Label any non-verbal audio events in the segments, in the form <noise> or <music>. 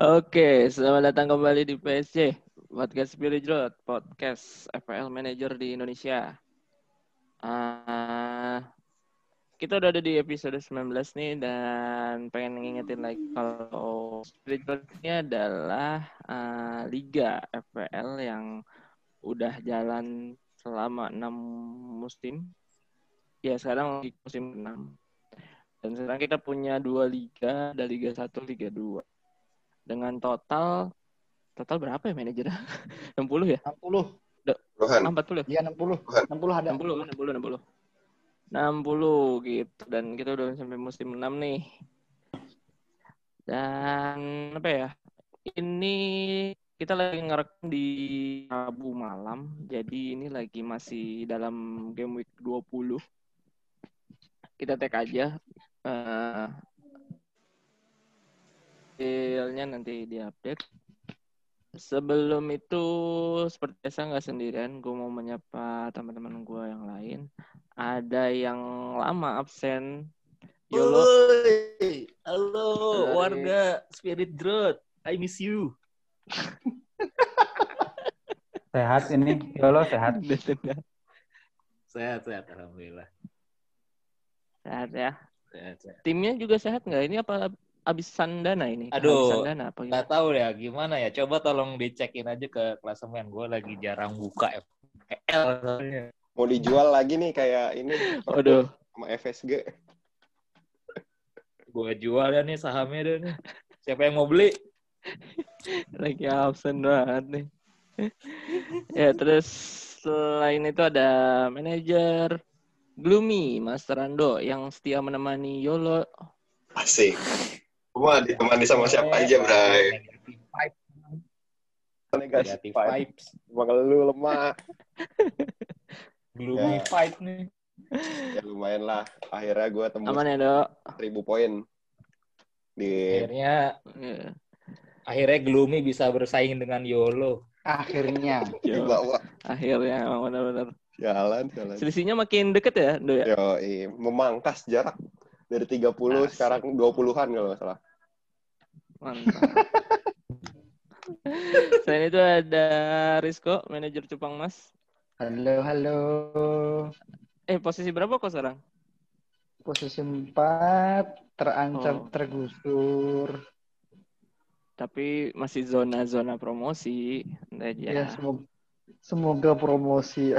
Oke, selamat datang kembali di PSC Podcast Spirit Road, podcast FPL Manager di Indonesia. Uh, kita udah ada di episode 19 nih dan pengen ngingetin lagi kalau Spirit ini adalah uh, liga FPL yang udah jalan selama 6 musim. Ya, sekarang musim 6. Dan sekarang kita punya dua liga, ada Liga 1, Liga 2 dengan total total berapa ya manajer? <laughs> 60 ya? 60. Puluhan. 40. Iya 60. 60 ada. 60, 60, 60. 60 gitu dan kita udah sampai musim 6 nih. Dan apa ya? Ini kita lagi ngerekam di Rabu malam. Jadi ini lagi masih dalam game week 20. Kita tag aja uh, detailnya nanti diupdate. Sebelum itu seperti biasa nggak sendirian, gue mau menyapa teman-teman gue yang lain. Ada yang lama absen. Yolo. Halo, Hai. warga Spirit Growth. I miss you. <laughs> sehat ini, Yolo sehat. sehat, sehat, alhamdulillah. Sehat ya. Sehat, sehat. Timnya juga sehat nggak? Ini apa abis Sandana ini? Aduh, Sandana apa nggak tahu ya gimana ya. Coba tolong dicekin aja ke klasemen. Gue lagi jarang buka FPL Mau dijual lagi nih kayak ini. Aduh. Sama FSG. Gue jual ya nih sahamnya deh nih. Siapa yang mau beli? lagi absen banget nih. ya terus selain itu ada manajer Gloomy Mas Rando yang setia menemani Yolo. Asik. Gua ditemani sama siapa aja, Bray? Negatif vibes. Emang lu lemah. <laughs> Gloomy ya. fight nih. Ya lumayan lah. Akhirnya gue tembus Aman ya, Dok? Ribu poin. Di... Akhirnya yeah. akhirnya Gloomy bisa bersaing dengan Yolo. Akhirnya. <laughs> Di bawah. Akhirnya, benar-benar. Jalan, jalan. Selisihnya makin deket ya, Do ya? Yo, iya. memangkas jarak dari 30 Asik. sekarang 20-an kalau nggak salah. Mantap. <laughs> Selain itu ada Rizko, manajer Cupang Mas. Halo, halo. Eh, posisi berapa kok sekarang? Posisi 4, terancam oh. tergusur. Tapi masih zona-zona promosi. Aja. Ya, semoga, semoga promosi. <laughs>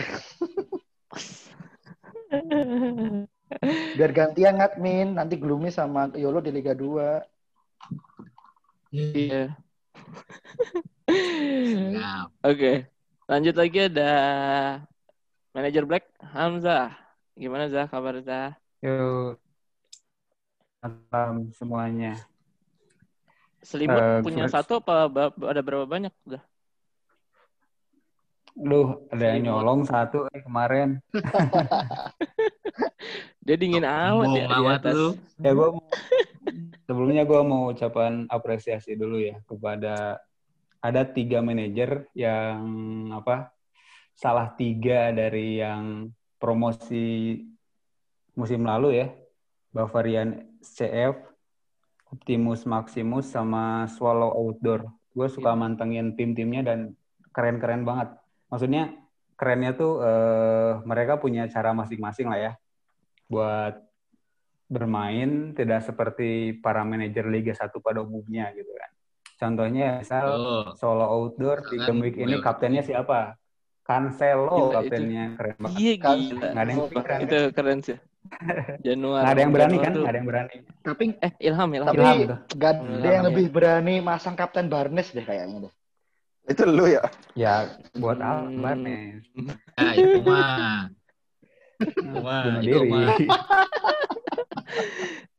Biar gantian admin, nanti Gloomy sama Yolo di Liga 2. Iya. Oke. Okay. Lanjut lagi ada manajer Black Hamzah. Gimana Zah kabar Zah? Yo. Malam semuanya. Selimut uh, punya satu apa ada berapa banyak Zah? Duh, ada yang nyolong satu eh, kemarin. <laughs> Dia dingin amat ya di atas. Lu. Ya gua <laughs> sebelumnya gue mau ucapan apresiasi dulu ya kepada ada tiga manajer yang apa salah tiga dari yang promosi musim lalu ya Bavarian CF, Optimus Maximus sama Swallow Outdoor. Gue suka iya. mantengin tim-timnya dan keren-keren banget maksudnya kerennya tuh uh, mereka punya cara masing-masing lah ya buat bermain tidak seperti para manajer Liga 1 pada umumnya gitu kan. Contohnya misal oh. solo outdoor di game week ini kaptennya siapa? Cancelo gila, kaptennya itu. keren banget. Iya kan? gila. Gak ada yang keren. Itu keren sih. <laughs> Januari. Gak ada yang berani kan? Gak ada yang berani. Tapi eh Ilham Ilham. Tapi Ilham, gak ada yang lebih berani masang kapten Barnes deh kayaknya deh. Itu lu ya? Ya, buat hmm. apa nih? Ya, itu mah. Itu mah. <laughs>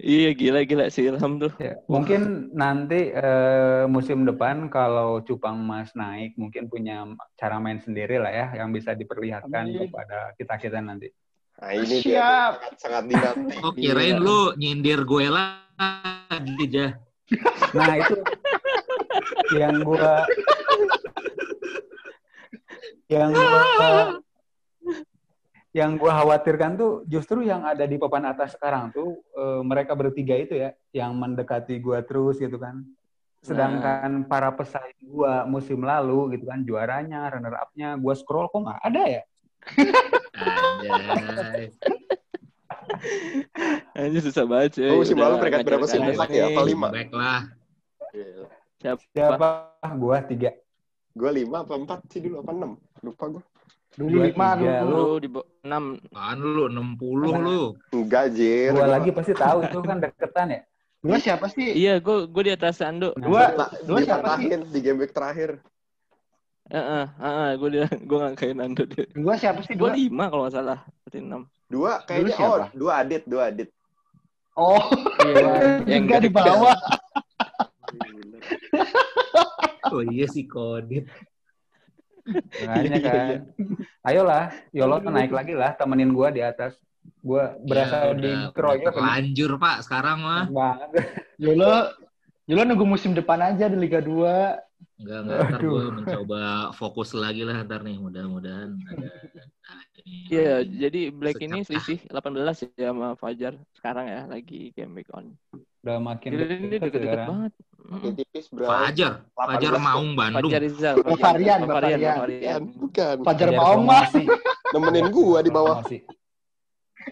iya, gila-gila si Ilham tuh. Ya, mungkin nanti uh, musim depan kalau Cupang Mas naik, mungkin punya cara main sendiri lah ya, yang bisa diperlihatkan Amin. kepada kita-kita nanti. Nah, ini Siap. dia sangat, sangat dinanti. Oh, kirain iya. lu nyindir gue lagi, aja. <laughs> Nah, itu yang gua yang gua yang gua khawatirkan tuh justru yang ada di papan atas sekarang tuh e, mereka bertiga itu ya yang mendekati gua terus gitu kan Sedangkan para pesaing gua musim lalu gitu kan juaranya, runner up-nya, gua scroll kok nggak ada ya? Ini susah banget sih. Oh, musim lalu peringkat nggak berapa sih? nih. ya? Apa lima? Baiklah. Siapa? Siapa? Gua tiga. Gue lima apa empat sih dulu apa enam? Lupa gue. Dulu Dua, lima dulu. Lu di enam. Apaan lu 60 lu. Enggak, Jir. Gua lagi pasti tahu itu kan deketan ya. Dua siapa sih? Iya, gue gue di atas Ando. Dua, dua di siapa sih? di game week terakhir. Heeh, heeh, gue dia gue ngangkain Ando dia. Dua siapa sih? Gue Dua. lima kalau nggak salah. Berarti enam. Dua kayaknya, Dulu oh, dua adit, dua adit. Oh, Iya, <laughs> yang tiga di bawah. <laughs> Oh iya sih Kodit. Makanya Iya, kan. iya. Ayolah, Yolo naik lagi lah, temenin gua di atas. Gua berasa Ya, udah, dikeroyok udah terlanjur Pak sekarang mah. banget. Yolo, Yolo nunggu musim depan aja di Liga 2. Enggak, enggak. Ntar gue mencoba fokus lagi lah ntar nih. Mudah-mudahan ada. nah, ini Iya, lagi jadi Black ini secap- selisih 18 ya sama Fajar sekarang ya lagi game week on. Udah makin Gila, ini deket sekarang. banget. Makin tipis, bro. Fajar, Fajar 18 Maung Bandung. Fajar Rizal, Oh, Varian, Pak Varian, Varian. Pak Varian. Bukan, bukan. Fajar Fajar Maung mah. Nemenin gua di bawah.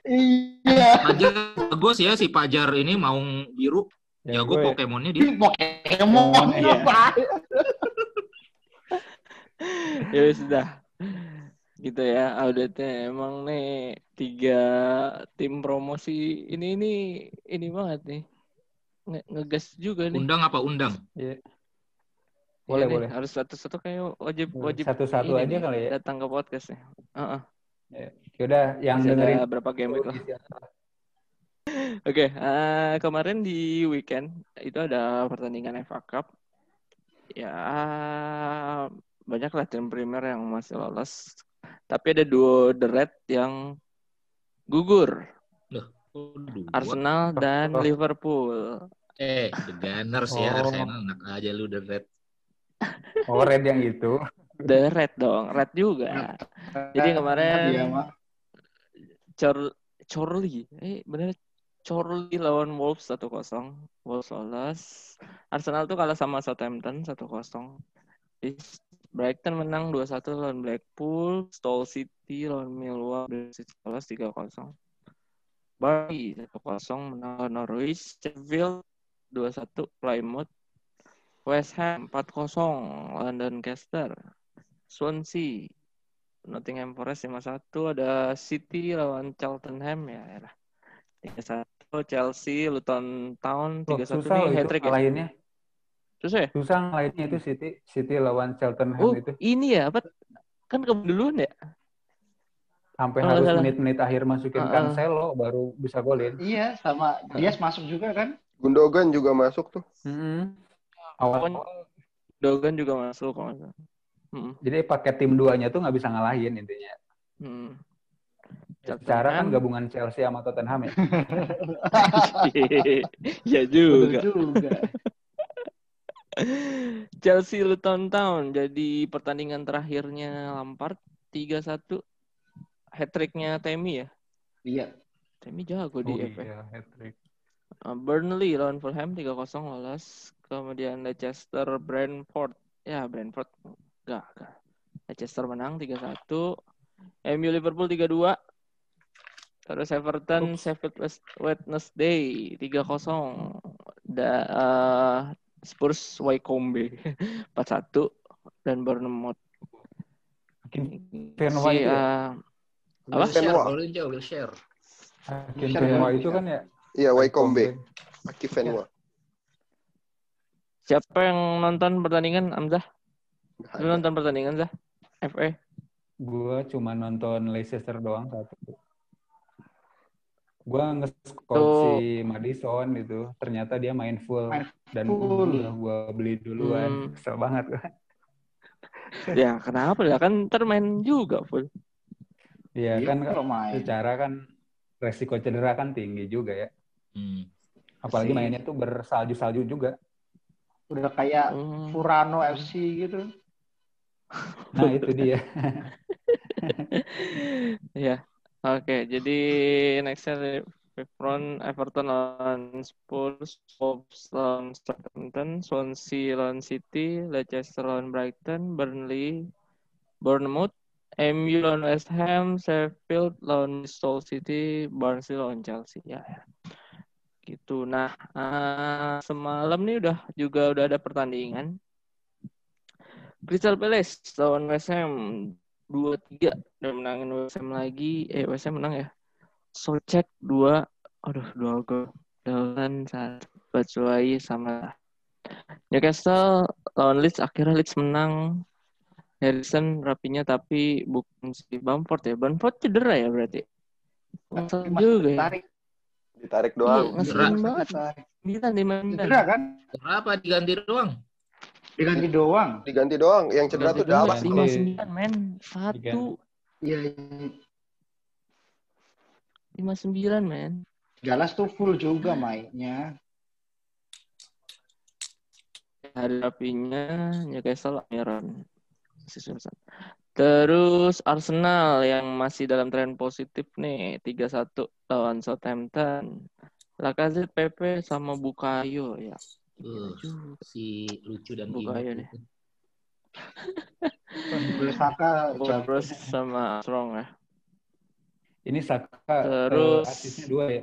Iya. Fajar bagus ya si Fajar ini Maung biru. Ya, Jago gue Pokemonnya dia. Ini Pokemon Iya. apa? <laughs> ya wis, sudah gitu ya auditnya emang nih tiga tim promosi ini ini ini banget nih Nge- ngegas juga nih Undang apa undang? Iya. Iya Boleh, nih, boleh. harus satu-satu kayak wajib wajib Satu-satu aja nih, kali ya. datang ke podcastnya Heeh. Yaudah, yang Masih ada dengerin berapa game lah <laughs> Oke, eh, kemarin di weekend itu ada pertandingan FA Cup. Ya, banyak lah tim Premier yang masih lolos. Tapi ada duo The Red yang gugur. Oh, dua. Arsenal dan Oh. Liverpool. Eh, The Gunners ya Oh. Arsenal enak aja lu The Red. oh red yang itu. The Red dong, Red juga. Jadi kemarin mah. Chor Chorley, eh bener Chorley lawan Wolves 1-0. Wolves lolos. Arsenal tuh kalah sama Southampton 1-0. Terus Brighton menang 2-1 lawan Blackpool. Stoke City lawan Millwall City lolos 3-0. Burnley 1-0 menang Norwich. Sheffield 2-1 Plymouth. West Ham 4-0 lawan Doncaster. Swansea Nottingham Forest 5-1 ada City lawan Cheltenham ya elah. 3-1 Chelsea Luton Town Loh, 3-1 susah nih loh itu hat-trick ya. ngalahinnya. Susah ya? Susah ngalahinnya itu City. City lawan Cheltenham Oh, itu. ini ya apa? Kan ke duluan ya? Sampai nggak harus menit-menit akhir masukin Heeh. Cancelo baru bisa golin. Iya, sama Dias masuk juga kan? Gundogan juga masuk tuh. Mm-mm. Awal, Pokoknya Dogan juga masuk kalau nggak salah. Hmm. jadi pakai tim duanya tuh nggak bisa ngalahin intinya. Hmm. Secara kan gabungan Chelsea sama Tottenham ya. Iya <laughs> Betul juga. juga. Chelsea Luton Town jadi pertandingan terakhirnya Lampard 3-1 hat-tricknya Temi ya. Iya. Temi jago di Oh FA. iya, hat-trick. Uh, Burnley lawan Fulham 3-0 lolos. Kemudian Leicester Brentford. Ya, Brentford gagal. Leicester menang 3-1. MU Liverpool 3-2. Terus Everton Sheffield West- Wednesday 3-0. Da, uh, Spurs Wycombe 4-1 <laughs> dan Bournemouth. Makin Si, ya? uh, Apa? Aja, will share. Bisa Fenwa ya, itu kan ya. Iya, Wycombe. Aki Fenwa. siapa yang nonton pertandingan Amzah? Lu nonton pertandingan Zah? FA? Gua cuma nonton Leicester doang satu. Gua nge-scout Tuh. si Madison itu. Ternyata dia main full. Main Dan full. gua beli duluan. Hmm. Kesel banget. <laughs> Ya kenapa ya kan ntar main juga full. Iya Iya, kan kalau main. secara kan resiko cedera kan tinggi juga ya. Hmm. Apalagi Si- mainnya tuh bersalju-salju juga. Udah kayak Hmm. Furano FC gitu. Nah itu dia. <laughs> ya. Oke, jadi next front Everton lawan Spurs, Wolves lawan Southampton, Swansea lawan City, Leicester lawan Brighton, Burnley, Bournemouth, MU lawan West Ham, Sheffield lawan Bristol City, Barnsley lawan Chelsea. Ya. Gitu. Nah, eh, semalam nih udah juga udah ada pertandingan. Crystal Palace lawan West Ham 2-3 dan menangin West Ham lagi. Eh, West Ham menang ya? Socek 2. Aduh, 2 gol. Dolan satu. Batshuayi sama Newcastle lawan Leeds. Akhirnya Leeds menang. Harrison rapinya tapi bukan si Bamford ya. Bamford cedera ya berarti. Masih juga ya. ditarik. Ditarik Iya, doang. ngeselin Cedera. banget. Ditarik. Milan di Milan. Cedera kan? Kenapa diganti doang? Diganti doang. Diganti doang. Yang cedera tuh Dallas. Diganti. lima sembilan men satu Iya. lima sembilan men Dallas tuh full juga mainnya. hari rapinya Newcastle Amiron terus Arsenal yang masih dalam tren positif nih 3-1 lawan Southampton Lacazette Pepe sama Bukayo ya Uh, si lucu dan Bukayo imut nih. itu. Bukayo Saka. <laughs> Terus sama Strong ya Ini Saka Terus- eh, asisnya dua ya.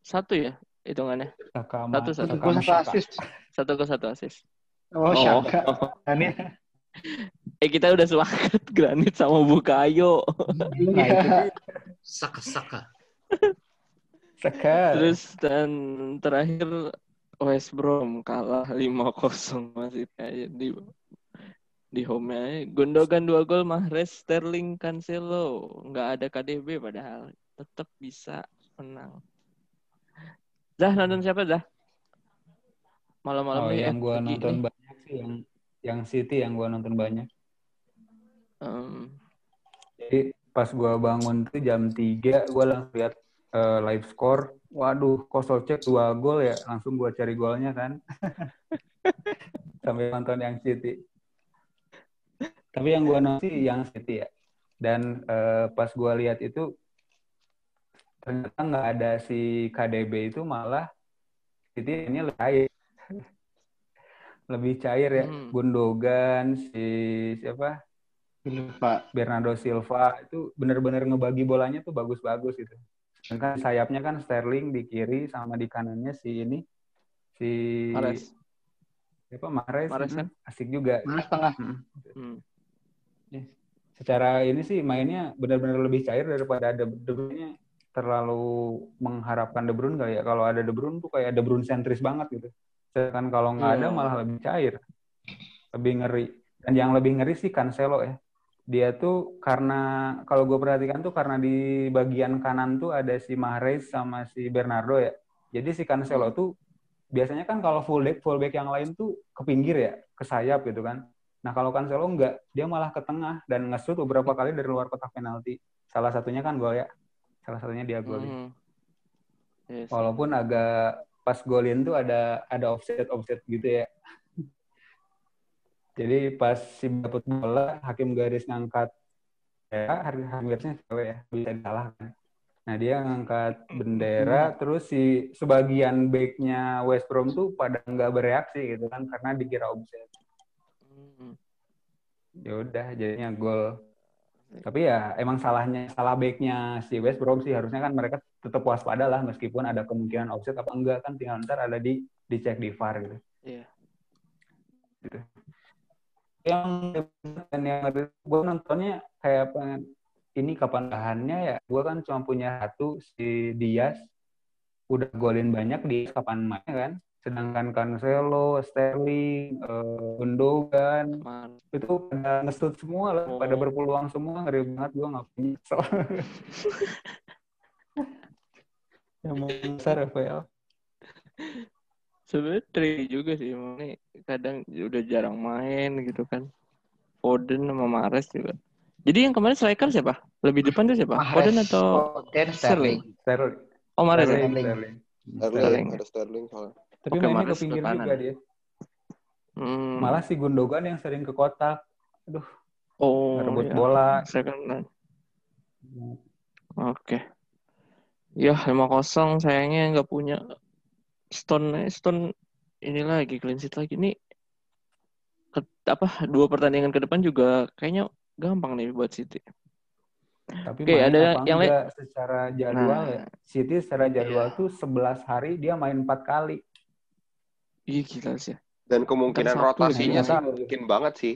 satu ya hitungannya Saka Satu, satu. Saka satu Saka. asis. satu ke satu asis Oh, Saka. Ini eh kita udah sepakat <laughs> Granit sama Bukayo iya. Saka-saka. Saka. Terus dan terakhir West Brom kalah 5-0 masih kayak di di home aja. Gundogan dua gol, Mahrez, Sterling, Cancelo. Nggak ada KDB padahal tetap bisa menang. Dah nonton siapa dah? Malam-malam Oh, nih yang gua nonton nih. Yang yang City yang gua nonton banyak. Em, Jadi pas gua bangun tuh jam 3 gua langsung lihat eh, live score. Waduh, kosol cek dua gol ya. Langsung gua cari golnya kan. <laughs> Sampai nonton yang City. Tapi yang gua nonton sih yang City ya. Dan eh, pas gua lihat itu ternyata nggak ada si KDB itu malah City ini lebih. Lebih cair ya. Hmm. Gundogan, si siapa? Lupa. Bernardo Silva itu benar-benar ngebagi bolanya tuh bagus-bagus gitu. Sedangkan sayapnya kan Sterling di kiri sama di kanannya si ini si Mahrez. siapa Mahrez mm, kan? asik juga. Mana setengah? Mm. Hmm. Secara ini sih mainnya benar-benar lebih cair daripada ada De Bruyne terlalu mengharapkan De Bruyne kali ya. Kalau ada De Bruyne tuh kayak De Bruyne sentris banget gitu. Sedangkan kalau nggak ada Iya. malah lebih cair. Lebih ngeri. Dan yang lebih ngeri sih Cancelo ya. Dia tuh karena kalau gue perhatikan tuh karena di bagian kanan tuh ada si Mahrez sama si Bernardo ya. Jadi si Cancelo tuh biasanya kan kalau fullback fullback yang lain tuh ke pinggir ya, ke sayap gitu kan. Nah kalau Cancelo enggak, dia malah ke tengah dan nge-shoot beberapa kali dari luar kotak penalti. Salah satunya kan gol ya. Salah satunya dia golin. Hmm. Yes. Walaupun agak pas golin tuh ada ada offset offset gitu ya. Jadi pas si dapat bola, hakim garis ngangkat ya, hakim garisnya cewek ya, bisa disalahkan. Nah dia ngangkat bendera, terus si sebagian backnya West Brom tuh pada nggak bereaksi gitu kan, karena dikira offset. Hmm. Ya udah, jadinya gol. Tapi ya emang salahnya salah backnya si West Brom sih harusnya kan mereka tetap waspada lah meskipun ada kemungkinan offset apa enggak kan tinggal ntar ada di dicek di VAR gitu. Iya. Yang dan yang gue nontonnya kayak pengen ini kapan bahannya ya gue kan cuma punya satu si Diaz udah golin banyak di kapan mainnya kan sedangkan Cancelo, Sterling, eh, Gundogan Mar- itu pada ngesut semua lah, Oh. pada berpeluang semua ngeri banget gue nggak punya <laughs> yang besar FPL Sebenarnya tricky juga sih nih kadang udah jarang main gitu kan. Foden sama Mahrez juga. Jadi yang kemarin striker siapa? Lebih depan tuh siapa? Mahrez. Foden atau Foden, Sterling. Sterling Oh Mahrez ya? Sterling, Sterling. Sterling. Sterling, ada Sterling soalnya. tapi Oke, mainnya ke Mahrez ke pinggir juga dia Hmm. malah si Gundogan yang sering ke kotak oh, ngerebut iya. bola Second line. Oke. Ya 5-0 sayangnya nggak punya Stone Stone ini lagi clean sheet lagi nih ke- apa dua pertandingan ke depan juga kayaknya gampang nih buat City. Tapi Oke, main ada yang lain? secara jadwal Nah. ya. City secara jadwal Iya. tuh 11 hari dia main 4 kali. Iya gila sih. Dan kemungkinan Sabtu rotasinya sih mungkin banget sih.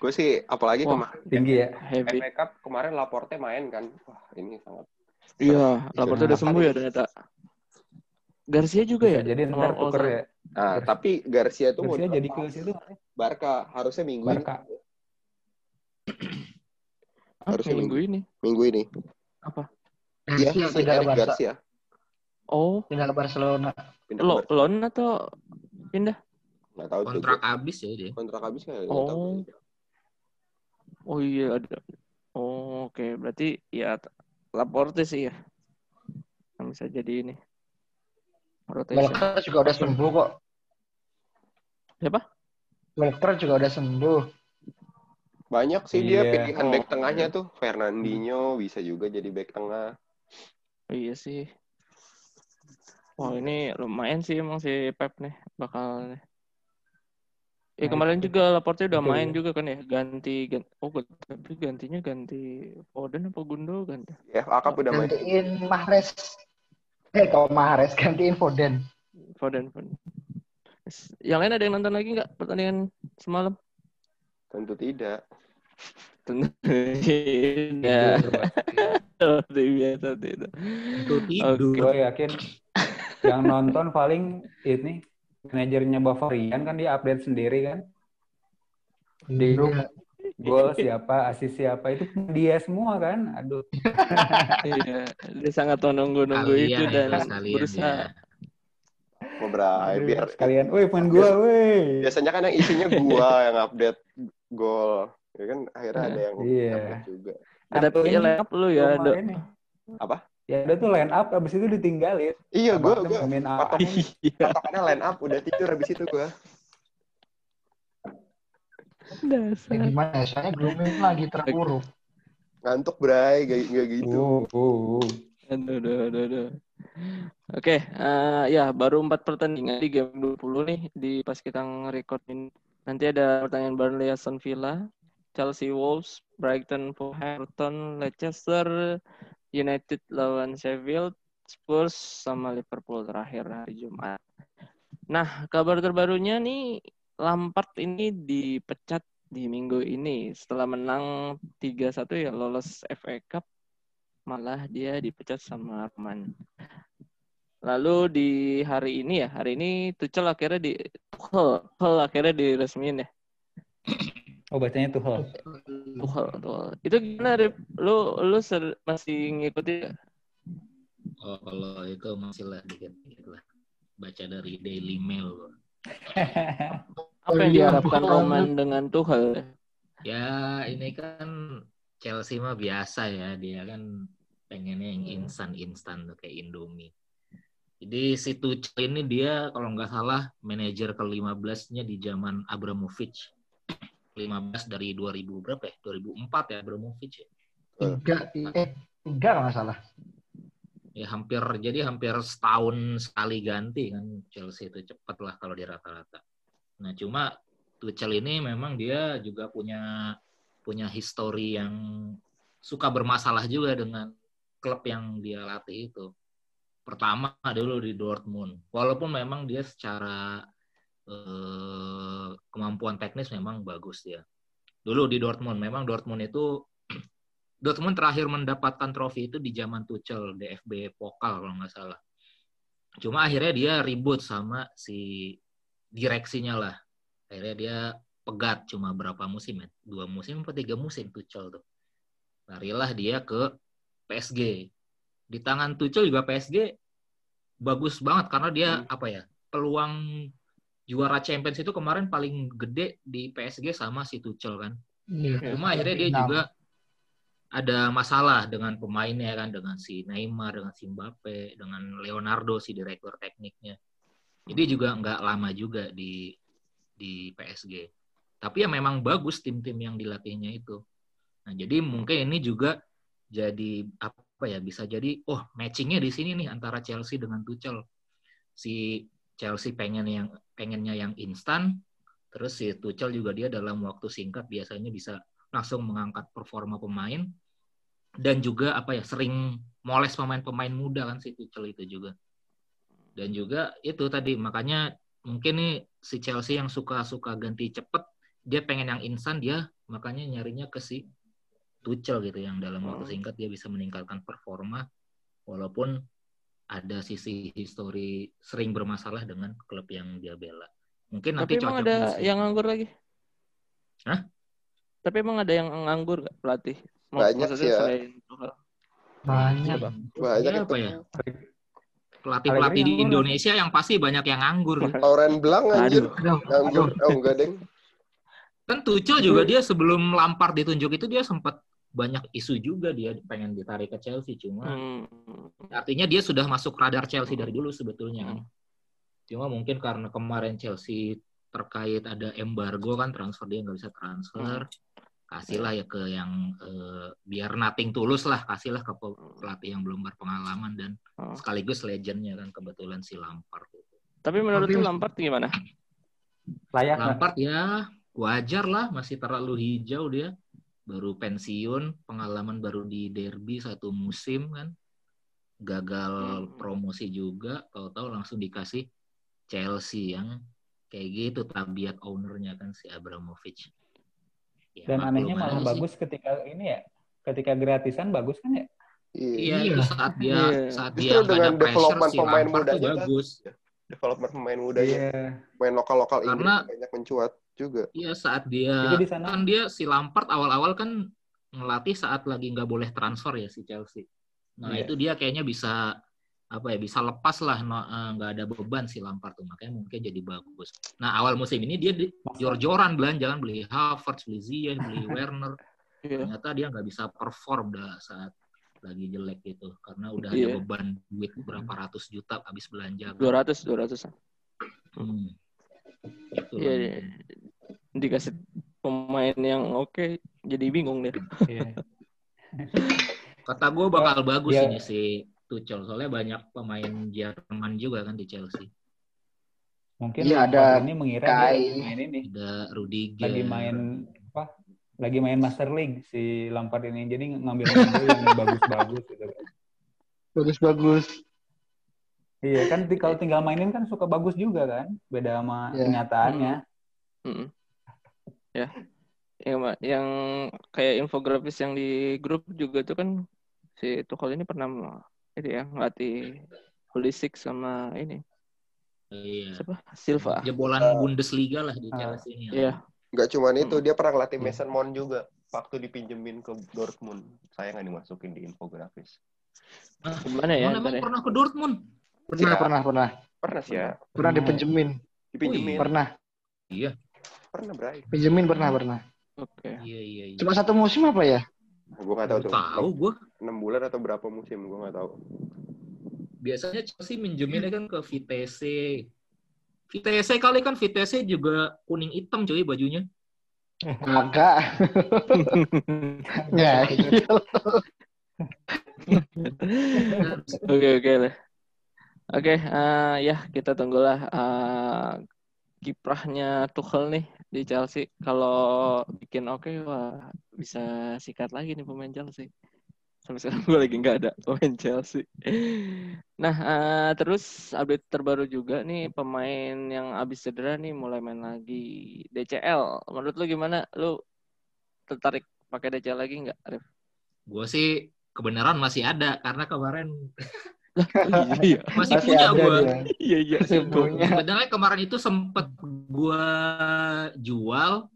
Gue sih apalagi Wah, kemarin Tinggi ya. Heavy. FA Cup kemarin Laporte main kan. Wah, ini sangat Iya, Laporte udah sembuh ya ternyata. Garcia juga Bisa ya? jadi Kalau- ntar kalau tuker ya. Nah, tapi Garcia tuh mau Garcia jadi ke situ. Barca harusnya minggu Barca. ini. <clears throat> Harusnya minggu ini. Minggu ini. Apa? Iya, Garcia si pindah ke Eric Barca. Garcia Oh, Pindah ke Barcelona. pindah lo Barca. loan atau pindah? Nggak tahu tuh. Kontrak habis ya dia. kontrak habis kan? Oh. Oh iya ada. Oh, oke. Berarti ya Laporte sih ya. Yang bisa jadi ini. Rotation. Walker juga udah sembuh kok. Siapa? Walker juga udah sembuh. Banyak sih dia Iya. pilihan Oh. back tengahnya tuh. Fernandinho bisa juga jadi back tengah. Iya sih. Wah ini lumayan sih emang si Pep nih bakal nih. Eh Nah, kemarin itu. juga Laporte udah Itu main ya. juga kan ya ganti, ganti oh tapi gantinya ganti Foden apa Gundogan ya? Ya, FA Cup udah main. Gantiin Mahrez. Eh, kok Mahrez gantiin Foden. Foden Foden. Yang lain ada yang nonton lagi nggak pertandingan semalam? Tentu tidak. Tentu tidak. Seperti biasa tidak. Itu tidur. Gue yakin yang nonton paling ini manajernya Bavarian kan dia update sendiri kan. Di grup Iya. gol siapa, asis siapa itu dia semua kan. Aduh. <laughs> Iya, dia sangat menunggu-nunggu itu Kalian dan itu sekalian berusaha. ya. Aduh, biar sekalian, woi pemain gua, woi. biasanya kan yang isinya gua yang update gol. Ya kan akhirnya ada yang Iya. update juga. Ada Atau pilih ini, line up lu ya, Do. kemarin nih. Apa? Ya ada tuh line up, abis itu ditinggalin. Iya, patokan Iya, patokannya line up udah tidur habis itu gua. Ya, dasar. gimana ya? Soalnya grooming lagi terpuruk. Ngantuk, Bray, gak, gak gitu. Uh, uh, uh. Aduh, aduh, aduh, aduh. Oke, eh, ya baru empat pertandingan di game 20 nih di pas kita nge-record ini. Nanti ada pertandingan Burnley Aston Villa, Chelsea Wolves, Brighton Everton, Leicester United lawan Sheffield, Spurs sama Liverpool terakhir hari Jumat. Nah, kabar terbarunya nih Lampard ini dipecat di minggu ini setelah menang 3-1 ya lolos FA Cup malah dia dipecat sama Arman. Lalu di hari ini ya, hari ini Tuchel akhirnya di Tuchel, Tuchel akhirnya diresmiin ya. Oh bacanya tuh Hall. Tuchel, Tuchel. Itu gimana Rip? Lu lu ser- masih ngikutin? Oh, kalau itu masih lah dikit-dikit lah. Baca dari Daily Mail. <laughs> Apa yang diharapkan. Roman dengan Tuchel? Ya, ini kan Chelsea mah biasa ya. Dia kan pengennya yang instan-instan tuh kayak Indomie. Jadi si Tuchel ini dia kalau nggak salah manajer ke-15-nya di zaman Abramovich. 15 dari 2000 berapa ya? 2004 ya Abramovich ya. Tiga, eh, tiga kalau nggak salah. Ya hampir jadi hampir setahun sekali ganti kan Chelsea itu cepet lah kalau di rata-rata. Nah cuma Tuchel ini memang dia juga punya punya histori yang suka bermasalah juga dengan klub yang dia latih itu. Pertama dulu di Dortmund, walaupun memang dia secara eh, kemampuan teknis memang bagus dia. Dulu di Dortmund, memang Dortmund itu <clears throat> Dortmund terakhir mendapatkan trofi itu di zaman Tuchel DFB Pokal kalau nggak salah. Cuma akhirnya dia ribut sama si direksinya lah. Akhirnya dia pegat cuma berapa musim ya? Dua musim atau tiga musim Tuchel tuh. Larilah dia ke PSG. Di tangan Tuchel juga PSG bagus banget karena dia apa ya? Peluang juara Champions itu kemarin paling gede di PSG sama si Tuchel kan. Iya. Cuma akhirnya dia Enam. juga ada masalah dengan pemainnya kan, dengan si Neymar, dengan si Mbappe, dengan Leonardo si direktur tekniknya. Jadi juga nggak lama juga di di PSG. Tapi ya memang bagus tim-tim yang dilatihnya itu. Nah jadi mungkin ini juga jadi apa ya bisa jadi oh matchingnya di sini nih antara Chelsea dengan Tuchel si Chelsea pengen yang pengennya yang instan terus si Tuchel juga dia dalam waktu singkat biasanya bisa langsung mengangkat performa pemain dan juga apa ya sering moles pemain-pemain muda kan si Tuchel itu juga dan juga itu tadi makanya mungkin nih si Chelsea yang suka-suka ganti cepet dia pengen yang instan dia makanya nyarinya ke si Tuchel gitu yang dalam waktu Hmm. singkat dia bisa meningkatkan performa walaupun ada sisi histori sering bermasalah dengan klub yang dia bela. Mungkin nanti Tapi emang cocok ada yang nganggur lagi? Hah? Tapi emang ada yang nganggur gak pelatih? Banyak maksudnya sih ya. selain. Banyak. Siapa? Banyak Ya, itu. apa ya? Pelatih-pelatih di. Indonesia yang pasti banyak yang nganggur. Lauren <laughs> Blanc anjir. Nganggur. Oh enggak, Deng. Kan Tuchel juga dia sebelum Lampard ditunjuk itu dia sempat banyak isu juga dia pengen ditarik ke Chelsea cuma Hmm. artinya dia sudah masuk radar Chelsea dari dulu sebetulnya kan. Hmm. Cuma mungkin karena kemarin Chelsea terkait ada embargo kan transfer dia nggak bisa transfer. Kasihlah ya ke yang eh, biar nothing tulus lah, kasihlah ke pe- pelatih yang belum berpengalaman dan Oh. sekaligus legendnya kan kebetulan si Lampard. Tapi menurut Tapi- Lampard gimana? Layak? Lampard ya wajar lah masih terlalu hijau dia baru pensiun pengalaman baru di derby satu musim kan gagal Hmm. promosi juga tahu-tahu langsung dikasih Chelsea yang kayak gitu tabiat ownernya kan si Abramovich Ya, Dan anehnya malah sih. bagus ketika ini ya, ketika gratisan bagus kan ya? Iya. iya saat dia Iya. saat dia ada dengan pressure si pemain Lampard tuh mudanya kan. Development pemain mudanya. Iya. Pemain lokal-lokal Inggris Karena- banyak mencuat juga. Iya saat dia Juga di sana. kan dia si Lampard awal-awal kan ngelatih saat lagi nggak boleh transfer ya si Chelsea. Nah Iya. itu dia kayaknya bisa apa ya bisa lepas lah no- eh, nggak ada beban si Lampard tuh makanya mungkin jadi bagus. Nah awal musim ini dia di- jor-joran belanja kan beli Havertz, beli Ziyech, beli <laughs> Werner. Iya. Ternyata dia nggak bisa perform dah saat lagi jelek gitu karena udah Iya. ada beban duit berapa ratus juta habis belanja. kan. 200 200. Hmm. Itu Iya, iya. Dikasih pemain yang oke jadi bingung deh. Iya. <laughs> Kata gue bakal bagus ya. ini si Tuchel soalnya banyak pemain Jerman juga kan di Chelsea. Mungkin Iya, Lampard ada ini mengira Kai. dia main ini Ada Rudiger. lagi main apa? Lagi main Master League si Lampard ini. Jadi ngambil-ngambil yang bagus-bagus gitu. kan. Bagus-bagus. Iya kan kalau tinggal mainin kan suka bagus juga kan. Beda sama Iya. kenyataannya. Mm-mm. Ya. Yang, yang kayak infografis yang di grup juga tuh kan si Tuchel ini pernah ini ya ngelatih Pulisic sama ini Iya. siapa Silva. Jebolan Eh, Bundesliga lah di ah, Chelsea ini. Iya. Enggak cuman itu, Hmm. dia pernah ngelatih Iya. Mason Mount juga. Waktu dipinjemin ke Dortmund. Saya nggak dimasukin di infografis. Gimana ya? Emang, ya? pernah ke Dortmund? Pernah, Iya. pernah, pernah. Pernah sih ya. Pernah dipinjemin. Dipinjemin. Pernah. Iya. Pernah, Bray. Pinjemin pernah, pernah. Oke. Iya iya iya. Cuma satu musim apa ya? Gue nggak tahu tuh. Tahu gue. 6 bulan atau berapa musim, gue nggak tahu. Biasanya Chelsea minjeminnya kan ke Vitesse. Vitesse kali kan Vitesse juga kuning hitam cuy bajunya. Kagak. Ya. Oke oke lah. Oke, eh, ya kita tunggulah eh, kiprahnya Tuchel nih di Chelsea. Kalau bikin oke, wah bisa sikat lagi nih pemain Chelsea. Sampai sekarang gue lagi nggak ada pemain Chelsea. Nah, eh, terus update terbaru juga nih pemain yang abis cedera nih mulai main lagi DCL. Menurut lu gimana? Lu tertarik pakai DCL lagi nggak, Arif? Gue sih kebenaran masih ada karena kemarin iya, <laughs> masih, Masih punya gue. iya, iya. Masih Gua- punya. Sebenarnya kemarin itu sempet gue jual,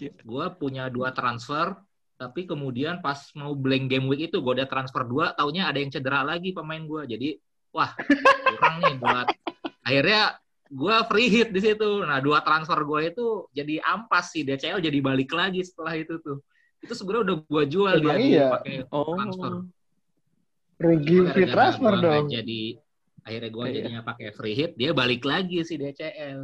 iya. gue punya dua transfer, tapi kemudian pas mau blank game week itu gue udah transfer dua, taunya ada yang cedera lagi pemain gue, jadi wah kurang nih buat akhirnya gue free hit di situ. Nah dua transfer gue itu jadi ampas sih DCL jadi balik lagi setelah itu tuh. Itu sebenarnya udah gue jual Emang dia iya? pakai Oh. transfer. Rugi free Gara-gara transfer gua dong. Jadi akhirnya gue Iya. jadinya pakai free hit, dia balik lagi si DCL.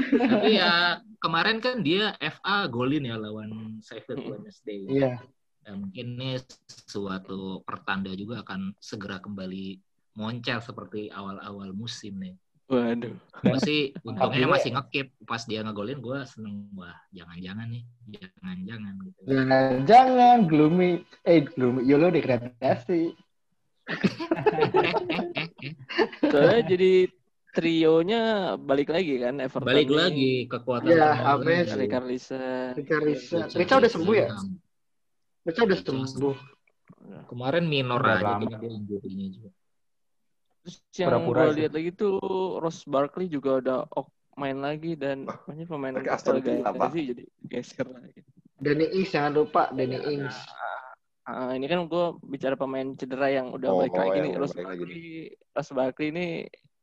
Tapi ya kemarin kan dia FA golin ya lawan Sheffield. Wednesday. Iya. Ya, mungkin ini suatu pertanda juga akan segera kembali moncer seperti awal-awal musim nih. Waduh. Gue sih untungnya masih ngekip pas dia ngegolin gue seneng wah jangan-jangan nih jangan-jangan gitu. Jangan, jangan gloomy, eh gloomy, Yolo degradasi. <laughs> Soalnya jadi trionya balik lagi kan Everton. Balik nih. lagi kekuatan Ya. Ames. Dari Carlisen. Rica Rica, Rica udah sembuh ya? Rica udah sembuh. Kemarin minor Udah aja lama. dia injury-nya juga. Terus yang gue lihat lagi tuh Ross Barkley juga udah ok main lagi dan banyak pemain Aston Villa, sih jadi geser lagi. Danny Ings jangan lupa, Danny Ings. Ah, ini kan gue bicara pemain cedera yang udah Oh, balik lagi yang nih. Ross Barkley, Ross Barkley ini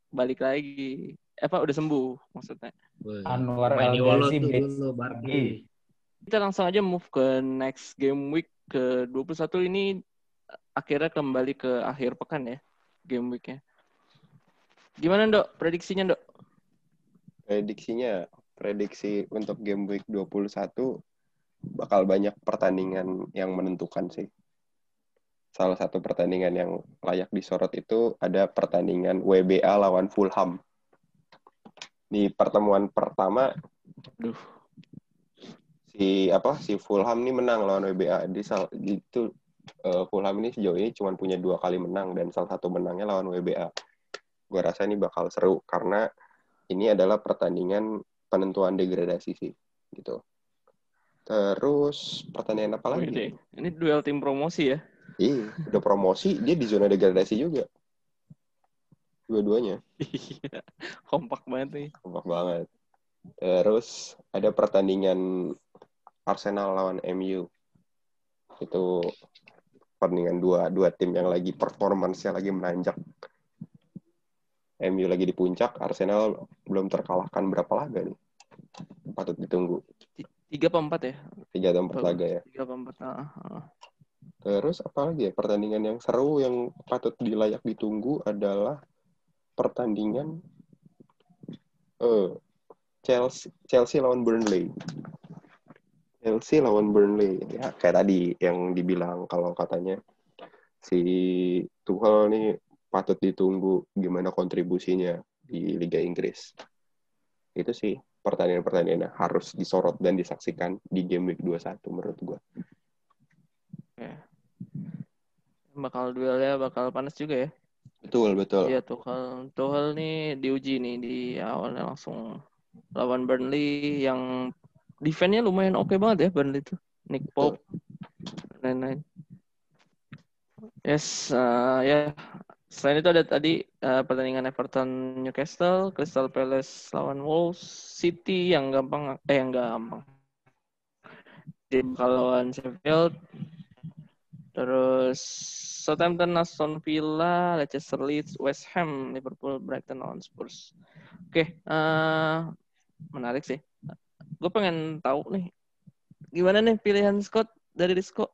balik lagi. Eh, Apa udah sembuh maksudnya? Anwar El Ghazi lagi. Kita langsung aja move ke next game week ke 21 ini akhirnya kembali ke akhir pekan ya game weeknya. Gimana dok prediksinya dok? Prediksinya, prediksi untuk game week 21 bakal banyak pertandingan yang menentukan sih. Salah satu pertandingan yang layak disorot itu ada pertandingan WBA lawan Fulham. Di pertemuan pertama Aduh, si apa si Fulham ini menang lawan WBA. Di itu eh, Fulham ini sejauh ini cuma punya dua kali menang dan salah satu menangnya lawan WBA. Gue rasa ini bakal seru karena ini adalah pertandingan penentuan degradasi sih gitu. Terus pertandingan apa lagi? Ini duel tim promosi ya. Iya, udah promosi dia di zona degradasi juga. Dua-duanya. Iya, kompak banget nih. kompak banget. Terus ada pertandingan Arsenal lawan MU. Itu pertandingan dua dua tim yang lagi performance-nya lagi menanjak. MU lagi di puncak, Arsenal belum terkalahkan berapa laga nih. Patut ditunggu. Tiga apa empat ya? Tiga atau empat laga ya. Tiga apa empat. Ah, ah. Terus apa lagi ya? Pertandingan yang seru yang patut dilayak ditunggu adalah pertandingan eh Chelsea Chelsea lawan Burnley. Chelsea lawan Burnley. Ya kayak tadi yang dibilang kalau katanya si Tuchel nih patut ditunggu gimana kontribusinya di Liga Inggris. Itu sih pertandingan-pertandingan harus disorot dan disaksikan di game week 21 menurut gua. Bakal duelnya bakal panas juga ya. Betul, betul. Iya Tuchel, Tuchel nih diuji nih di awalnya langsung lawan Burnley yang defense-nya lumayan oke banget ya Burnley itu. Nick Pope, lain-lain. Yes, eh, ya. Selain itu ada tadi eh, pertandingan Everton Newcastle, Crystal Palace lawan Wolves, City yang gampang, eh yang gampang. Bakal lawan Sheffield, terus Southampton, Aston Villa, Leicester Leeds, West Ham, Liverpool, Brighton lawan Spurs. Oke, eh, menarik sih. Gue pengen tahu nih, gimana nih pilihan Scott dari Disco?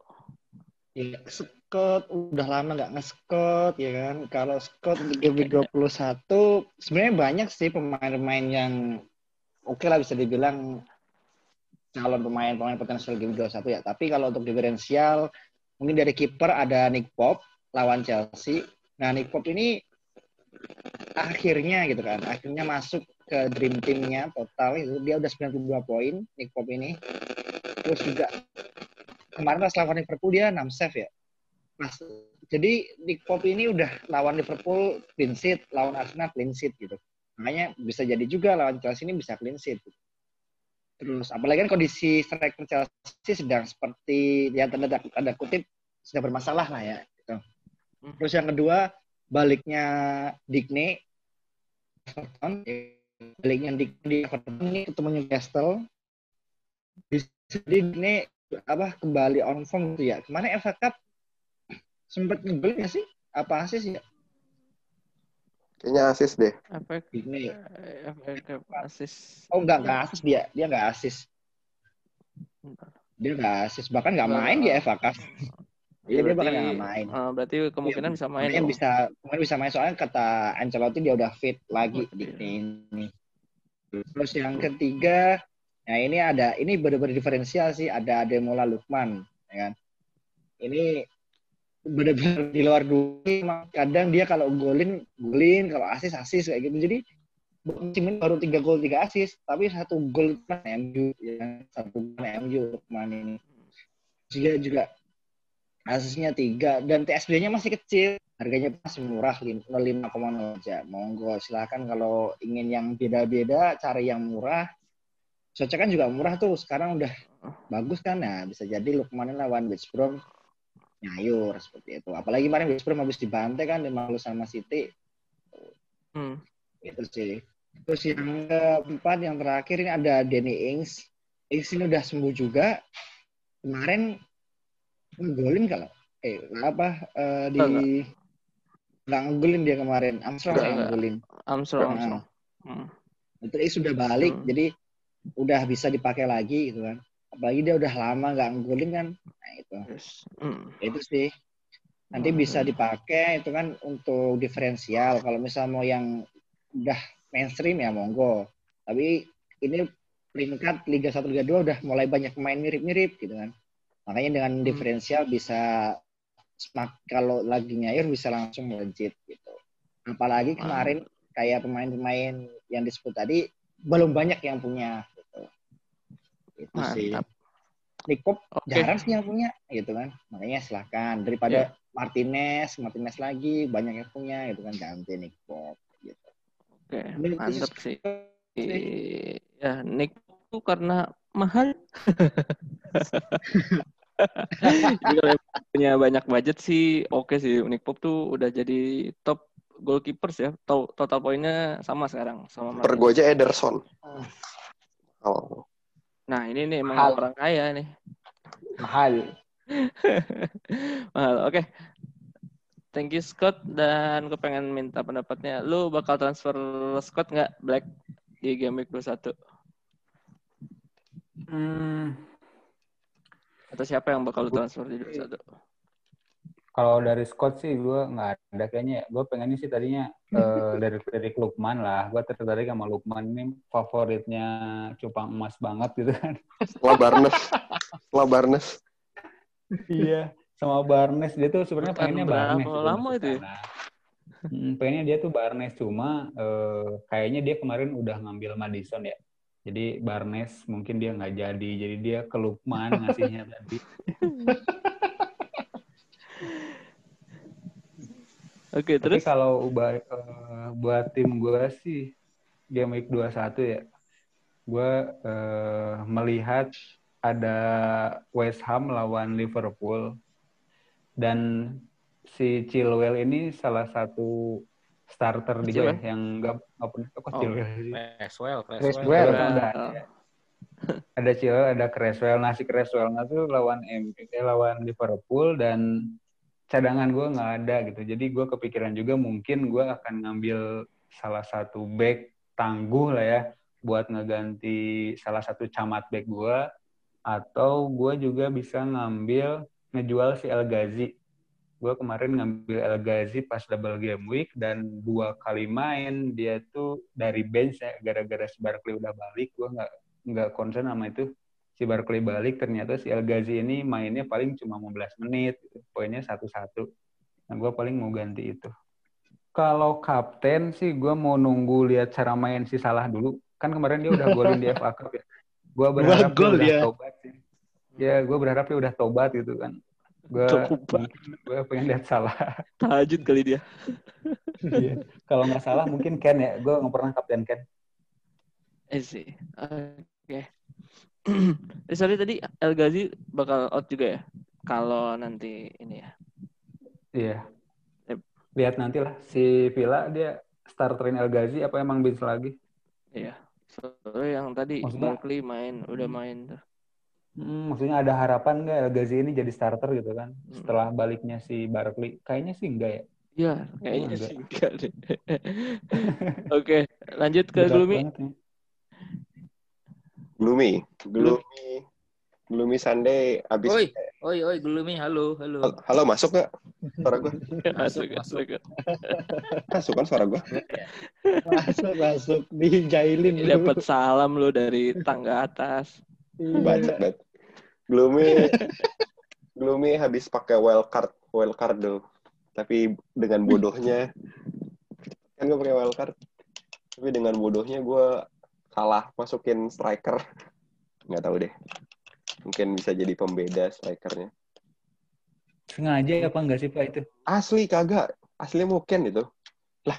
Ya, Scott udah lama nggak nge-Scott ya kan. Kalau Scott di game week 21 sebenarnya banyak sih pemain-pemain yang oke lah bisa dibilang calon pemain-pemain potensial game week 21 ya. Tapi kalau untuk diferensial mungkin dari kiper ada Nick Pope lawan Chelsea. Nah, Nick Pope ini akhirnya gitu kan, akhirnya masuk ke dream teamnya total itu dia udah 92 poin Nick Pope ini. Terus juga kemarin pas lawan Liverpool dia 6 save ya. Pas, jadi Nick Pope ini udah lawan Liverpool clean sheet, lawan Arsenal clean sheet gitu. Makanya bisa jadi juga lawan Chelsea ini bisa clean sheet. Terus apalagi kan kondisi striker Chelsea sedang seperti yang tanda tanda kutip sedang bermasalah lah ya. Gitu. Terus yang kedua baliknya Digne Everton, baliknya Digne di Everton ini ketemu Newcastle. Jadi Digne apa kembali on form gitu ya. Kemarin FA Cup sempat ngegolin nggak sih? Apa asis ya? Kayaknya asis deh. Efek, Digne. efek asis. Oh enggak, enggak asis dia. Dia enggak asis. Dia enggak asis. Bahkan enggak main di FA Cup. Iya, dia bahkan enggak main. eh, berarti kemungkinan bisa main. Dong. bisa kemarin bisa main soalnya kata Ancelotti dia udah fit lagi Oh, di iya. ini. Terus yang ketiga, nah ini ada ini benar-benar diferensial sih ada Ademola Lukman, ya kan? ini benar-benar di luar dunia kadang dia kalau golin golin kalau asis asis kayak gitu. Jadi musim ini baru tiga gol tiga asis tapi satu gol kan MU ya satu MU Lukman ini. Juga juga asisnya tiga dan TSB-nya masih kecil. Harganya masih murah lima koma aja. Monggo silahkan kalau ingin yang beda-beda cari yang murah. Socha kan juga murah tuh sekarang udah bagus kan? Ya bisa jadi Lukman lawan West nyayur seperti itu. Apalagi kemarin West Brom habis dibantai kan dimalu sama City. Hmm. itu sih. Terus yang keempat yang terakhir ini ada Danny Ings. Ings ini udah sembuh juga. Kemarin golin kalau eh apa uh, di nggak ngegolin dia kemarin. Armstrong yang ngegolin. Armstrong, Armstrong. Hmm. Itu sudah balik hmm. jadi udah bisa dipakai lagi gitu kan apalagi dia udah lama nggak ngegolin kan nah itu hmm. itu sih nanti hmm. bisa dipakai itu kan untuk diferensial kalau misalnya mau yang udah mainstream ya monggo tapi ini peringkat Liga 1 Liga 2 udah mulai banyak pemain mirip-mirip gitu kan Makanya dengan hmm. diferensial bisa semak, kalau lagi nyair bisa langsung melejit gitu. Apalagi kemarin kayak pemain-pemain yang disebut tadi belum banyak yang punya. Itu Mantap. sih. Nick Pop okay. jarang sih yang punya gitu kan. Makanya silahkan daripada yeah. Martinez, Martinez lagi banyak yang punya gitu kan ganti Nick Pop gitu. Oke, okay. mantap sih. Ya, Nick Pop tuh karena mahal. jadi kalau punya banyak budget sih oke okay sih Nick Pop tuh udah jadi top goalkeepers ya total poinnya sama sekarang sama per gue aja Ederson oh nah ini nih emang mahal. orang kaya nih. Mahal. <laughs> Mahal. Oke. Okay. thank you Scott. Dan gue pengen minta pendapatnya. Lu bakal transfer Scott nggak Black di game week 21 hmm. Atau siapa yang bakal transfer di satu? Kalau dari Scott sih gue nggak ada kayaknya. Gue pengennya sih tadinya uh, <laughs> dari dari Lukman lah. Gue tertarik sama Lukman ini favoritnya cupang emas banget gitu kan. Setelah Barnes. Setelah Barnes. iya, sama Barnes dia tuh sebenarnya pengennya Barnes. lama itu ya? Hmm, pengennya dia tuh Barnes cuma uh, kayaknya dia kemarin udah ngambil Madison ya. Jadi Barnes mungkin dia nggak jadi, jadi dia ke Lukman ngasihnya tadi. <laughs> Oke, okay, terus? Tapi kalau uh, buat tim gue sih game week 21 ya, gue uh, melihat ada West Ham lawan Liverpool dan si Chilwell ini salah satu starter di gue yang nggak nggak pernah kok oh, sih. Creswell, Creswell. Ada, ada Chilwell, ada Creswell. Nasi Creswell tuh lawan M, eh, lawan Liverpool dan cadangan gue nggak ada gitu. Jadi gue kepikiran juga mungkin gue akan ngambil salah satu back tangguh lah ya buat ngeganti salah satu camat back gue atau gue juga bisa ngambil ngejual si El Ghazi gue kemarin ngambil El Ghazi pas double game week dan dua kali main dia tuh dari bench ya gara-gara si udah balik gue nggak nggak concern sama itu si Barkley balik ternyata si El Ghazi ini mainnya paling cuma 15 menit gitu. poinnya satu-satu. Nah gue paling mau ganti itu. Kalau kapten sih gue mau nunggu lihat cara main si Salah dulu. Kan kemarin dia udah golin di <laughs> FA Cup ya. Gue berharap dia udah ya. tobat sih. Ya gue berharap dia udah tobat gitu kan. Gue gue pengen lihat salah. <laughs> Tahajud kali dia. <laughs> Iya. kalau nggak salah mungkin Ken ya. Gue nggak pernah kapten Ken. Eh sih. Oke. okay. Eh, sorry tadi El Ghazi bakal out juga ya kalau nanti ini ya iya lihat nanti lah si Villa dia starterin El Ghazi apa emang bisa lagi iya soalnya yang tadi Maksudnya, Barkley main udah main tuh Hmm, maksudnya ada harapan nggak El Ghazi ini jadi starter gitu kan hmm. setelah baliknya si Barkley? Kayaknya sih enggak ya. Iya, kayaknya enggak. sih enggak deh. <laughs> Oke, lanjut ke Gloomy. Gloomy, Gloomy, Gloomy Sunday abis. Oi, oi, oi, Gloomy, halo, halo. Halo, masuk nggak suara gue? <laughs> masuk, masuk. Masuk kan suara gue? masuk, masuk. Dijailin. Dapat salam lo dari tangga atas. Baca, baca. Gloomy Gloomy habis pakai wild card, wild card dulu. Tapi dengan bodohnya kan gue pakai wild card. Tapi dengan bodohnya gue salah masukin striker. <laughs> Nggak tahu deh. Mungkin bisa jadi pembeda strikernya. Sengaja apa enggak sih Pak itu? Asli kagak. Asli mungkin itu. Lah,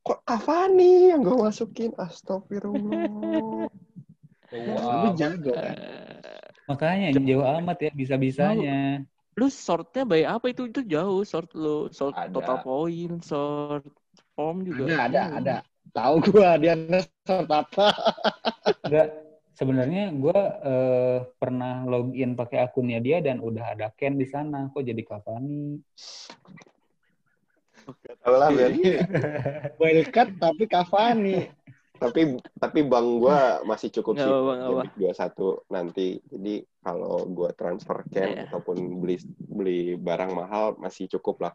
kok Cavani yang gue masukin? Astagfirullah. Lu jago kan. Eh, Makanya jauh amat ya bisa-bisanya. lu sortnya by apa itu itu jauh sort lu sort Ada. total point sort form juga Ada, ada, ada. Tahu gua dia nge-sort apa. Enggak, sebenarnya gue eh, pernah login pakai akunnya dia dan udah ada Ken di sana. Kok jadi Cavani? Gak tau lah, Ben. Wildcard tapi Cavani. tapi tapi bank gue masih cukup sih Week 21 nanti jadi kalau gue transfer Ken Iya. ataupun beli beli barang mahal masih cukup lah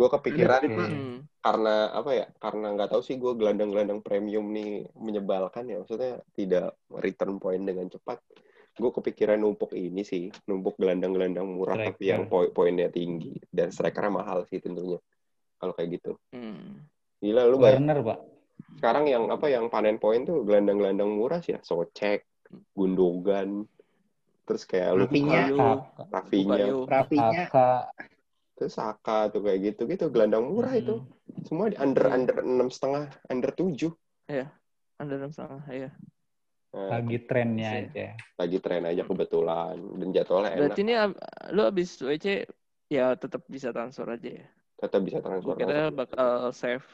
gue kepikiran Oke. Hmm. karena apa ya karena nggak tahu sih gue gelandang-gelandang premium nih menyebalkan ya maksudnya tidak return point dengan cepat gue kepikiran numpuk ini sih numpuk gelandang-gelandang murah tapi Striker. yang poin poinnya tinggi dan strikernya mahal sih tentunya kalau kayak gitu Hmm. gila lu Werner Pak. sekarang yang apa yang panen poin tuh gelandang-gelandang murah sih ya Socek, Gundogan, terus kayak lu Rafinha. Bukayo, Terus Saka tuh kayak gitu gitu. Gelandang murah Hmm. itu semua di under Iya. under enam setengah under tujuh. Under enam setengah ya nah, Lagi trennya aja. lagi tren aja kebetulan. Dan jadwalnya enak. berarti ini ab- lu abis WC ya tetap bisa transfer aja ya? Tetap bisa transfer kira bakal save.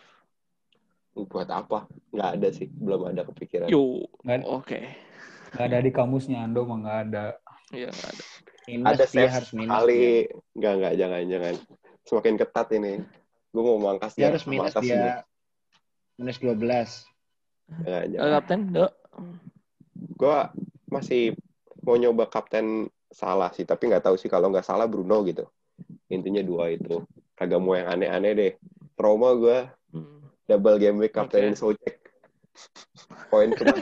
Buat apa? Nggak ada sih belum ada kepikiran. Yo Nggak, oke. Nggak ada di kamusnya Ando mah nggak ada. iya nggak ada minus ada dia save harus minus. kali dia. nggak nggak jangan jangan. Semakin ketat ini. Gue mau mangkas Dia harus minus dia. minus 12. Jangan, Kalau jangan. kapten. Dok gue masih mau nyoba kapten salah sih tapi nggak tahu sih. Kalau nggak salah Bruno gitu. Intinya dua itu. Kagak mau yang aneh-aneh deh. Trauma gue Hmm. double game week kaptenin Socek poin cuma <laughs>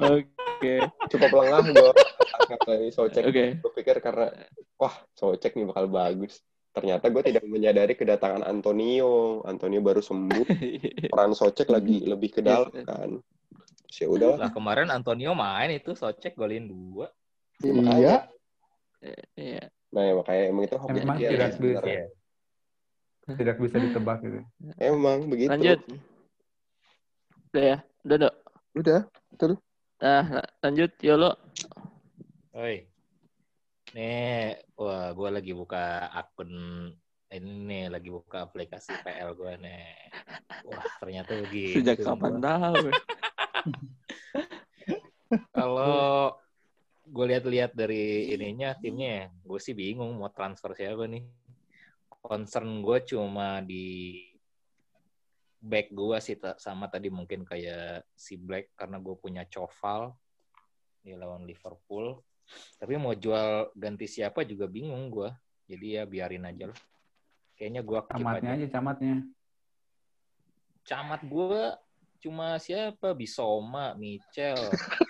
oke. Cukup lengah gue kaptenin Socek oke. Gue pikir karena wah Socek nih bakal bagus. Ternyata gue tidak menyadari kedatangan Antonio. Antonio baru sembuh. <laughs> Peran Socek lagi lebih ke dalam kan. Ya udah Lah kemarin Antonio main itu Socek golin dua. Iya. iya. Nah ya makanya emang itu hoki Emang dia tidak sebenarnya. Iya. Tidak bisa ditebak gitu. emang begitu. Lanjut. Udah ya udah dok udah nah la- lanjut Yolo Oi. Nih, wah gue lagi buka akun ini nih, lagi buka aplikasi PL gue nih. Wah, ternyata begitu. <laughs> sejak kapan tahu? <laughs> Kalau gue lihat-lihat dari ininya timnya, gue sih bingung mau transfer siapa nih. Concern gue cuma di back gue sih sama tadi mungkin kayak si Black karena gue punya Coval di lawan Liverpool. Tapi mau jual ganti siapa juga bingung gue. Jadi ya biarin aja lah. Kayaknya gue Camatnya aja. aja camatnya. Camat gue cuma siapa? Bisoma, Michel,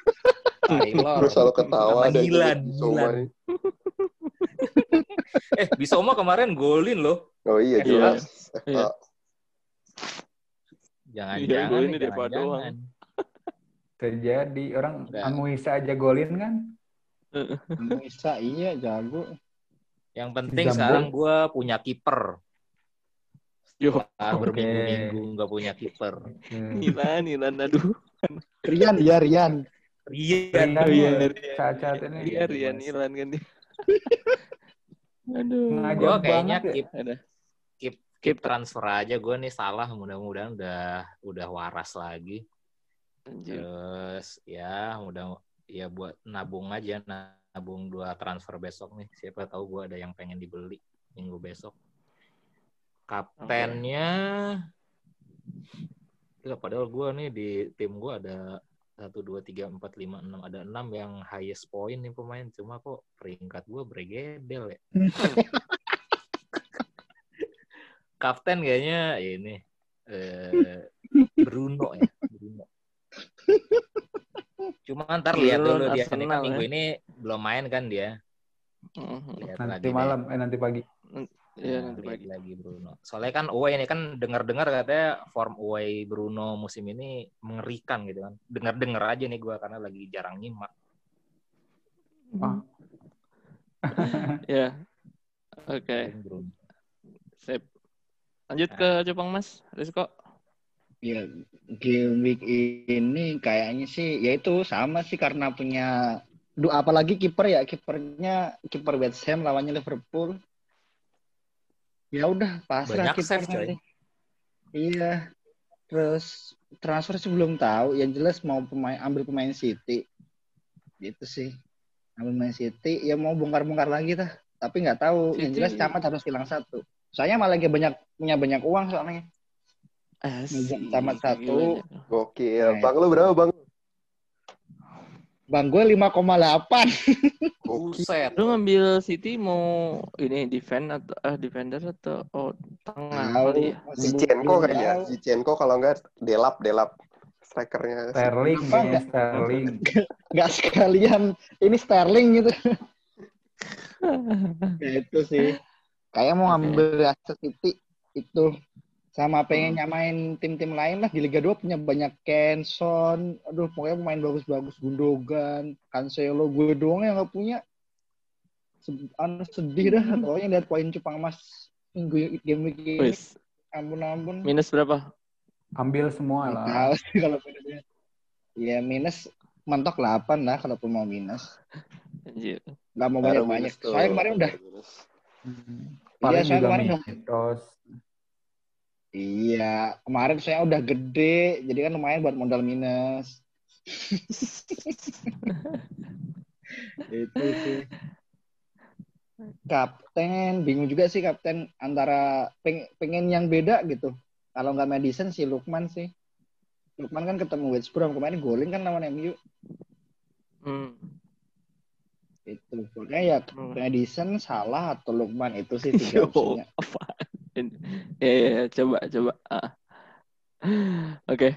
<laughs> Taylor. Gue selalu ketawa Bisoma Dilan. nih. <laughs> Eh, Bisoma kemarin golin loh. Oh iya Eh, jelas. Iya. Jangan-jangan Iya, di Depa jangan-jangan. Terjadi orang. Anguissa aja golin kan? <laughs> Bisa iya jago. Yang penting sekarang gue punya kiper. yo Ah, berminggu-minggu nggak punya kiper. Hmm. Ilan Ilan aduh Rian ya Rian. Rian. Rian, iya, Rian. Saat-saat ini iya Rian Ilan kan dia aduh Gue kayaknya banget ya. ada keep, keep transfer aja. Gue nih salah. Mudah-mudahan udah udah waras lagi. anjir Terus ya mudah ya buat nabung aja nabung dua transfer besok nih. Siapa tahu gue ada yang pengen dibeli minggu besok. Kaptennya Gila, padahal gue nih di tim gue ada satu dua tiga empat lima enam ada enam yang highest point nih pemain cuma kok peringkat gue bergedel ya <laughs> kapten kayaknya ini eh, Bruno ya, Bruno. Cuma ntar lihat dulu dia kan minggu ya. ini belum main kan dia. Mhm. Lihat Nanti lagi deh. malam, eh nanti pagi. Iya Nah, nanti pagi. lagi Bruno. Soalnya kan away ini kan dengar-dengar katanya form away Bruno musim ini mengerikan gitu kan. Dengar-dengar aja nih gua karena lagi jarang nyimak. Ah. Ya. <laughs> Oke, Bruno. sip. Lanjut ke Jepang Mas, Rizko. Ya, game week ini kayaknya sih ya itu sama sih karena punya Duh, apalagi kiper ya, kipernya kiper West Ham lawannya Liverpool. Ya udah, pasrah save, kipernya. Iya. Terus transfer sih belum tahu, yang jelas mau pemain ambil pemain City. Gitu sih. Ambil pemain City, ya mau bongkar-bongkar lagi dah. Tapi nggak tahu, yang jelas Camat harus hilang satu. Soalnya malah lagi banyak punya banyak uang soalnya. Asik, Tamat satu. Gokil. Nah, Bang lu berapa, Bang? Bang gue 5,8. <laughs> Buset. Lu ngambil City mau ini defend atau eh, defender atau oh, tengah Tahu. kali ya? Belum kayaknya. tahu. Zichenko kalau enggak delap, delap. Strikernya. Sterling, enggak? Sterling. <laughs> Nggak sekalian ini Sterling gitu. ya, <laughs> itu sih. Kayak mau ngambil Leicester City itu sama pengen nyamain tim-tim lain lah di Liga 2 punya banyak Kenson, aduh pokoknya pemain bagus-bagus Gundogan, Cancelo, gue doang yang nggak punya. Anu, sedih dah pokoknya lihat poin Jepang Mas minggu game week ini. Wis, Ampun-ampun. minus berapa? Ambil semua lah. tahu sih kalau minusnya. Ya minus mentok 8 lah kalau mau minus. Anjir. Nggak mau minus tuh. Soalnya kemarin udah Paling Iya, soalnya juga kemarin mitos. Iya, kemarin saya udah gede, jadi kan lumayan buat modal minus. <laughs> Itu sih. Kapten, bingung juga sih kapten antara peng- pengen yang beda gitu. Kalau nggak Madison sih Lukman sih. Lukman kan ketemu West Brom kemarin golin kan lawan MU. Hmm. Itu pokoknya ya Hmm. Madison salah atau Lukman itu sih tiga Yo, <laughs> opsinya. Ya, ya, ya, coba, coba. Ah. Oke,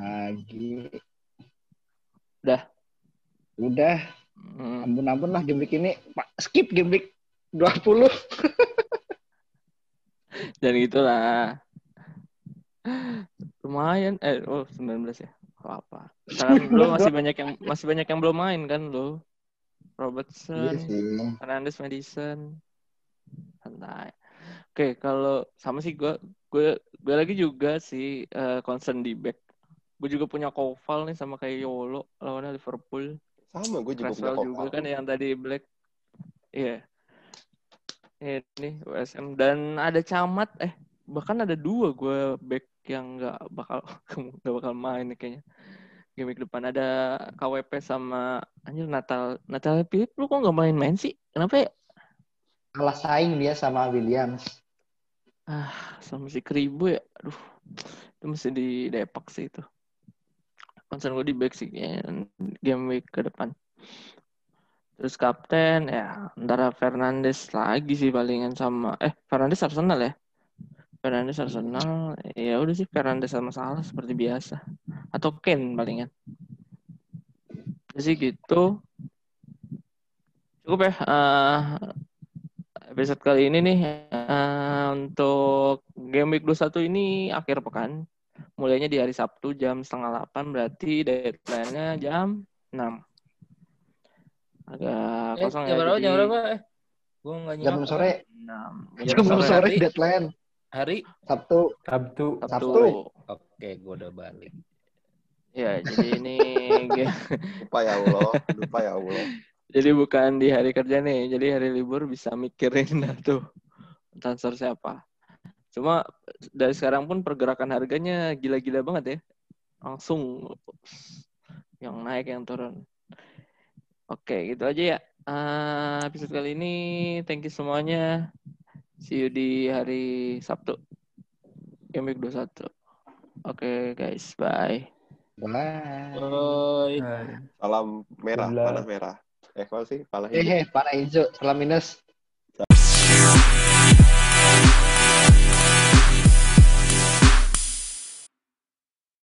Lagi. Udah. Udah. Hmm. Ampun-ampun lah game week ini. Pak, skip game week 20. <laughs> dan gitulah. Lumayan, eh, oh 19 ya. Gak apa. Sekarang lo masih <laughs> banyak yang masih banyak yang belum main kan lo. Robertson, Iya sih. Fernandes, Madison, santai. Oke, kalau sama sih gue, gue, gue lagi juga sih eh, concern di back. Gue juga punya Koval nih sama kayak Yolo lawannya Liverpool. Sama gue juga punya Creswell juga Koval. kan yang tadi Black. Iya. Ini USM dan ada Camat eh bahkan ada dua gue back yang nggak bakal <laughs> nggak bakal main kayaknya. Game week depan ada KWP sama anjir Natal Natal Philip lu kok nggak main-main sih? Kenapa ya? Kalah saing dia sama Williams. Ah, sama si Kribo ya. Aduh. Itu mesti di Depak sih itu. Concern gue di back sih kayaknya game week ke depan. Terus kapten ya antara Fernandes lagi sih palingan sama eh Fernandes Arsenal ya. Fernandes Arsenal ya udah sih Fernandes sama Salah seperti biasa. Atau Ken palingan. Jadi gitu. Cukup ya. eh, episode kali ini nih eh, untuk game week 21 ini akhir pekan. Mulainya di hari Sabtu jam setengah 8 berarti deadline-nya jam 6. Agak Eh, kosong jam ya. berapa? jadi Jam berapa? Eh, gue nggak Jam sore. 6. <laughs> Jam sore. sore Hari? deadline. Hari? Sabtu. Sabtu. Sabtu. Sabtu. Oke, gue udah balik. Ya, <laughs> jadi ini <laughs> Lupa ya Allah. Lupa ya Allah. Jadi bukan di hari kerja nih, jadi hari libur bisa mikirin <laughs> dah tuh transfer siapa. Cuma dari sekarang pun pergerakan harganya gila-gila banget ya. Langsung yang naik yang turun. Oke, gitu aja ya. Eh, episode kali ini thank you semuanya. See you di hari Sabtu. Game week 21. Oke guys, bye. Bye. Bye. Salam merah, Sebelah. panah merah. Eh, apa sih? Panah Eh, hijau. eh, panah hijau. Salam minus.